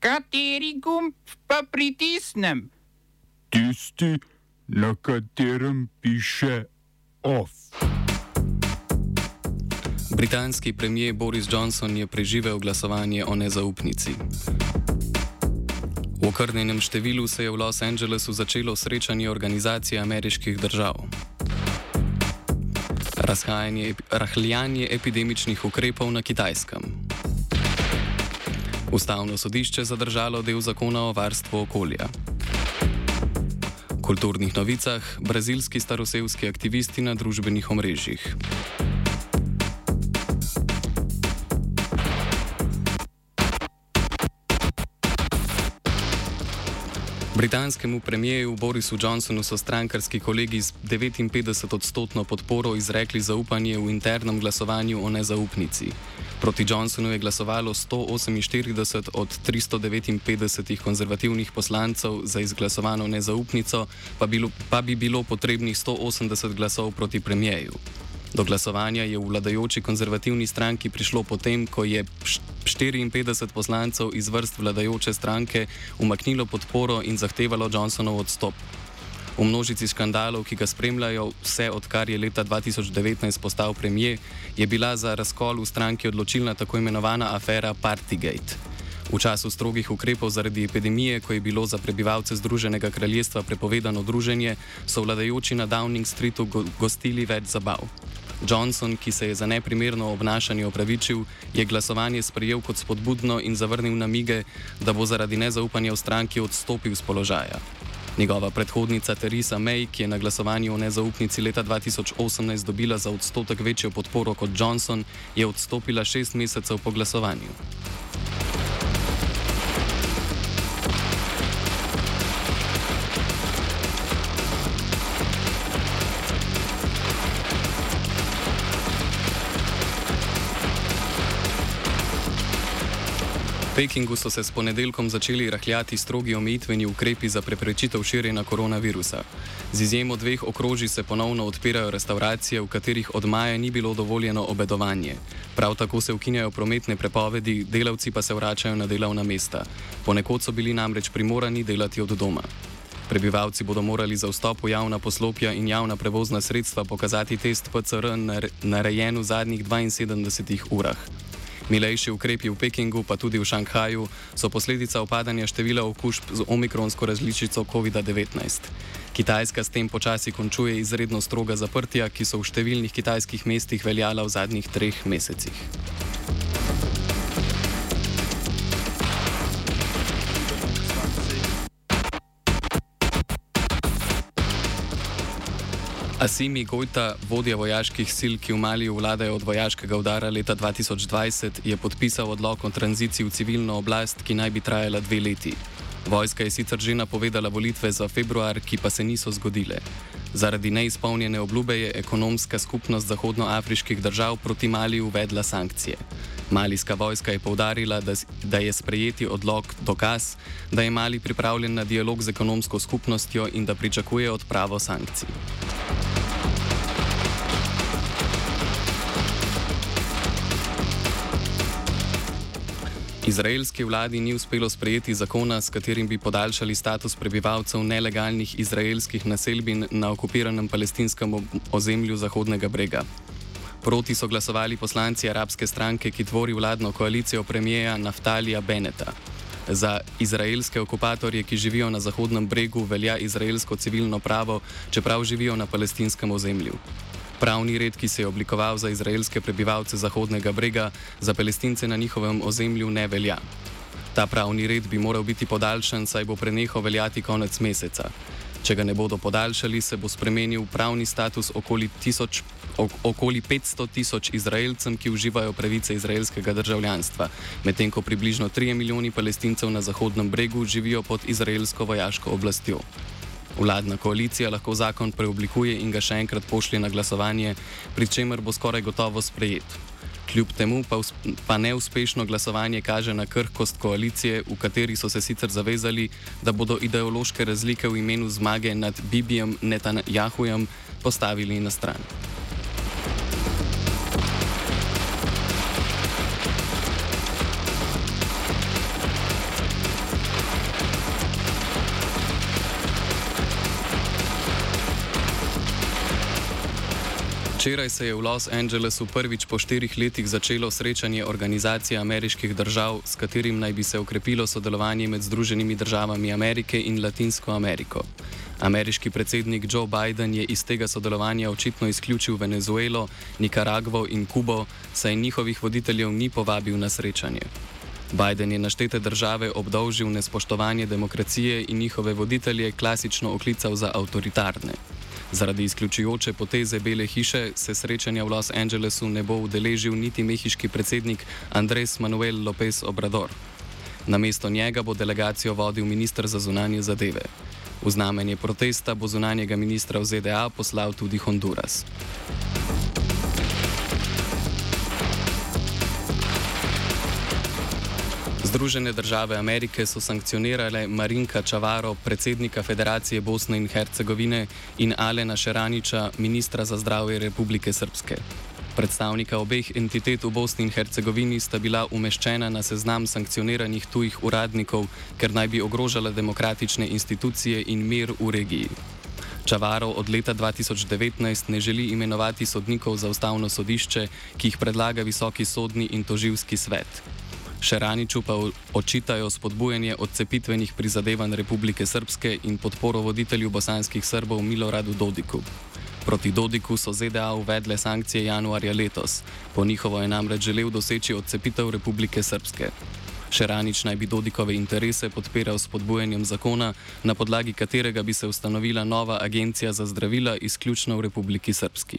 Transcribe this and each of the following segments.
Kateri gumb pa pritisnem? Tisti, na katerem piše OF. Britanski premijer Boris Johnson je preživel glasovanje o nezaupnici. V okrnjenem številu se je v Los Angelesu začelo srečanje organizacije ameriških držav. Rahljanje epidemičnih ukrepov na kitajskem. Ustavno sodišče zadržalo del zakona o varstvu okolja. V kulturnih novicah brazilski starosevski aktivisti na družbenih omrežjih. Britanskemu premijeju Borisu Johnsonu so strankarski kolegi z 59-odstotno podporo izrekli zaupanje v internem glasovanju o nezaupnici. Proti Johnsonu je glasovalo 148 od 359 konzervativnih poslancev za izglasovano nezaupnico, pa, bilo, pa bi bilo potrebnih 180 glasov proti premijeju. Do glasovanja je v vladajoči konzervativni stranki prišlo potem, ko je 54 poslancev iz vrst vladajoče stranke umaknilo podporo in zahtevalo Johnsonov odstop. V množici škandalov, ki ga spremljajo vse odkar je leta 2019 postal premijer, je bila za razkol v stranki odločilna tako imenovana afera Partygate. V času strogih ukrepov zaradi epidemije, ko je bilo za prebivalce Združenega kraljestva prepovedano druženje, so vladajoči na Downing Streetu go gostili več zabav. Johnson, ki se je za neprimerno obnašanje opravičil, je glasovanje sprejel kot spodbudno in zavrnil namige, da bo zaradi nezaupanja v stranki odstopil z položaja. Njegova predhodnica Theresa May, ki je na glasovanju o nezaupnici leta 2018 dobila za odstotek večjo podporo kot Johnson, je odstopila šest mesecev po glasovanju. Pekingu so se s ponedeljkom začeli rahljati strogi omejitveni ukrepi za preprečitev širjenja koronavirusa. Z izjemo dveh okrožij se ponovno odpirajo restauracije, v katerih od maja ni bilo dovoljeno obedovanje. Prav tako se ukinjajo prometne prepovedi, delavci pa se vračajo na delovna mesta. Ponekod so bili namreč primorani delati od doma. Prebivalci bodo morali za vstop v javna poslopja in javna prevozna sredstva pokazati test PCR narejen v zadnjih 72 urah. Milejši ukrepi v Pekingu, pa tudi v Šanghaju, so posledica upadanja števila okužb z omikronsko različico COVID-19. Kitajska s tem počasi končuje izredno stroga zaprtja, ki so v številnih kitajskih mestih veljala v zadnjih treh mesecih. Asimi Gojta, vodja vojaških sil, ki v Maliju vladajo od vojaškega udara leta 2020, je podpisal odlog o tranziciji v civilno oblast, ki naj bi trajala dve leti. Vojska je sicer že napovedala volitve za februar, ki pa se niso zgodile. Zaradi neizpolnjene obljube je ekonomska skupnost zahodnoafriških držav proti Maliju uvedla sankcije. Malijska vojska je povdarila, da, da je sprejeti odlog dokaz, da je Mali pripravljen na dialog z ekonomsko skupnostjo in da pričakuje odpravo sankcij. Izraelski vladi ni uspelo sprejeti zakona, s katerim bi podaljšali status prebivalcev nelegalnih izraelskih naselbin na okupiranem palestinskem ozemlju Zahodnega brega. Proti so glasovali poslanci arabske stranke, ki tvori vladno koalicijo premijeja Naftalija Beneta. Za izraelske okupatorje, ki živijo na Zahodnem bregu, velja izraelsko civilno pravo, čeprav živijo na palestinskem ozemlju. Pravni red, ki se je oblikoval za izraelske prebivalce Zahodnega brega, za palestince na njihovem ozemlju ne velja. Ta pravni red bi moral biti podaljšan, saj bo prenehal veljati konec meseca. Če ga ne bodo podaljšali, se bo spremenil pravni status okoli, tisoč, okoli 500 tisoč Izraelcem, ki uživajo pravice izraelskega državljanstva, medtem ko približno 3 milijoni palestincev na Zahodnem bregu živijo pod izraelsko vojaško oblastjo. Vladna koalicija lahko zakon preoblikuje in ga še enkrat pošlje na glasovanje, pri čemer bo skoraj gotovo sprejet. Kljub temu pa, pa neuspešno glasovanje kaže na krhkost koalicije, v kateri so se sicer zavezali, da bodo ideološke razlike v imenu zmage nad Bibijem Netanjahujem postavili na stran. Včeraj se je v Los Angelesu prvič po štirih letih začelo srečanje organizacije ameriških držav, s katerim naj bi se okrepilo sodelovanje med Združenimi državami Amerike in Latinsko Ameriko. Ameriški predsednik Joe Biden je iz tega sodelovanja očitno izključil Venezuelo, Nikaragvo in Kubo, saj njihovih voditeljev ni povabil na srečanje. Biden je naštete države obdolžil nespoštovanje demokracije in njihove voditelje klasično oklical za avtoritarne. Zaradi izključujoče poteze Bele hiše se srečanja v Los Angelesu ne bo udeležil niti mehiški predsednik Andres Manuel López Obrador. Na mesto njega bo delegacijo vodil ministr za zunanje zadeve. V znamenje protesta bo zunanjega ministra v ZDA poslal tudi Honduras. Združene države Amerike so sankcionirale Marinka Čavaro, predsednika Federacije Bosne in Hercegovine, in Alena Šeraniča, ministra za zdravje Republike Srpske. Predstavnika obeh entitet v Bosni in Hercegovini sta bila umeščena na seznam sankcioniranih tujih uradnikov, ker naj bi ogrožala demokratične institucije in mir v regiji. Čavaro od leta 2019 ne želi imenovati sodnikov za ustavno sodišče, ki jih predlaga visoki sodni in toživski svet. Šeraniču pa očitajo spodbujanje odcepitvenih prizadevanj Republike Srpske in podporo voditelju bosanskih Srbov Miloradu Dodiku. Proti Dodiku so ZDA uvedle sankcije januarja letos, po njihovo je namreč želel doseči odcepitev Republike Srpske. Šeranič naj bi Dodikove interese podpiral s podbujanjem zakona, na podlagi katerega bi se ustanovila nova agencija za zdravila izključno v Republiki Srpski.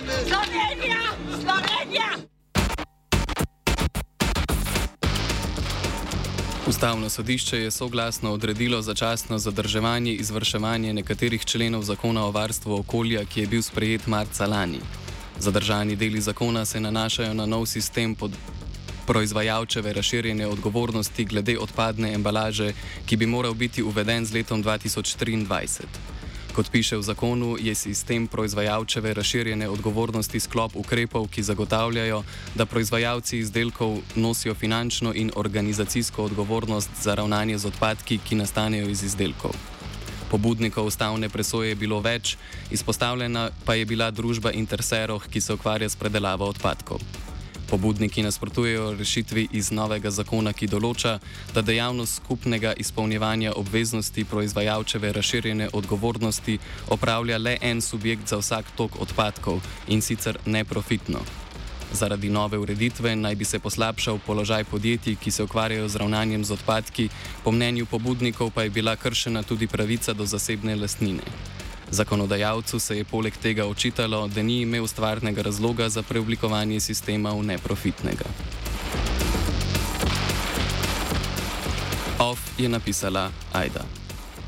Slovenija! Slovenija! Ustavno sodišče je soglasno odredilo začasno zadrževanje izvrševanja nekaterih členov zakona o varstvu okolja, ki je bil sprejet marca lani. Zadržani deli zakona se nanašajo na nov sistem pod proizvajalčeve razširjene odgovornosti glede odpadne embalaže, ki bi moral biti uveden z letom 2023. Kot piše v zakonu, je sistem proizvajalčeve razširjene odgovornosti sklop ukrepov, ki zagotavljajo, da proizvajalci izdelkov nosijo finančno in organizacijsko odgovornost za ravnanje z odpadki, ki nastanejo iz izdelkov. Pobudnikov ustavne presoje je bilo več, izpostavljena pa je bila družba Interseroh, ki se ukvarja s predelavo odpadkov. Pobudniki nasprotujejo rešitvi iz novega zakona, ki določa, da dejavnost skupnega izpolnjevanja obveznosti proizvajalčeve razširjene odgovornosti opravlja le en subjekt za vsak tok odpadkov in sicer neprofitno. Zaradi nove ureditve naj bi se poslabšal položaj podjetij, ki se ukvarjajo z ravnanjem z odpadki, po mnenju pobudnikov pa je bila kršena tudi pravica do zasebne lastnine. Zakonodajalcu se je poleg tega očitalo, da ni imel stvarnega razloga za preoblikovanje sistema v neprofitnega. OF je napisala Aida.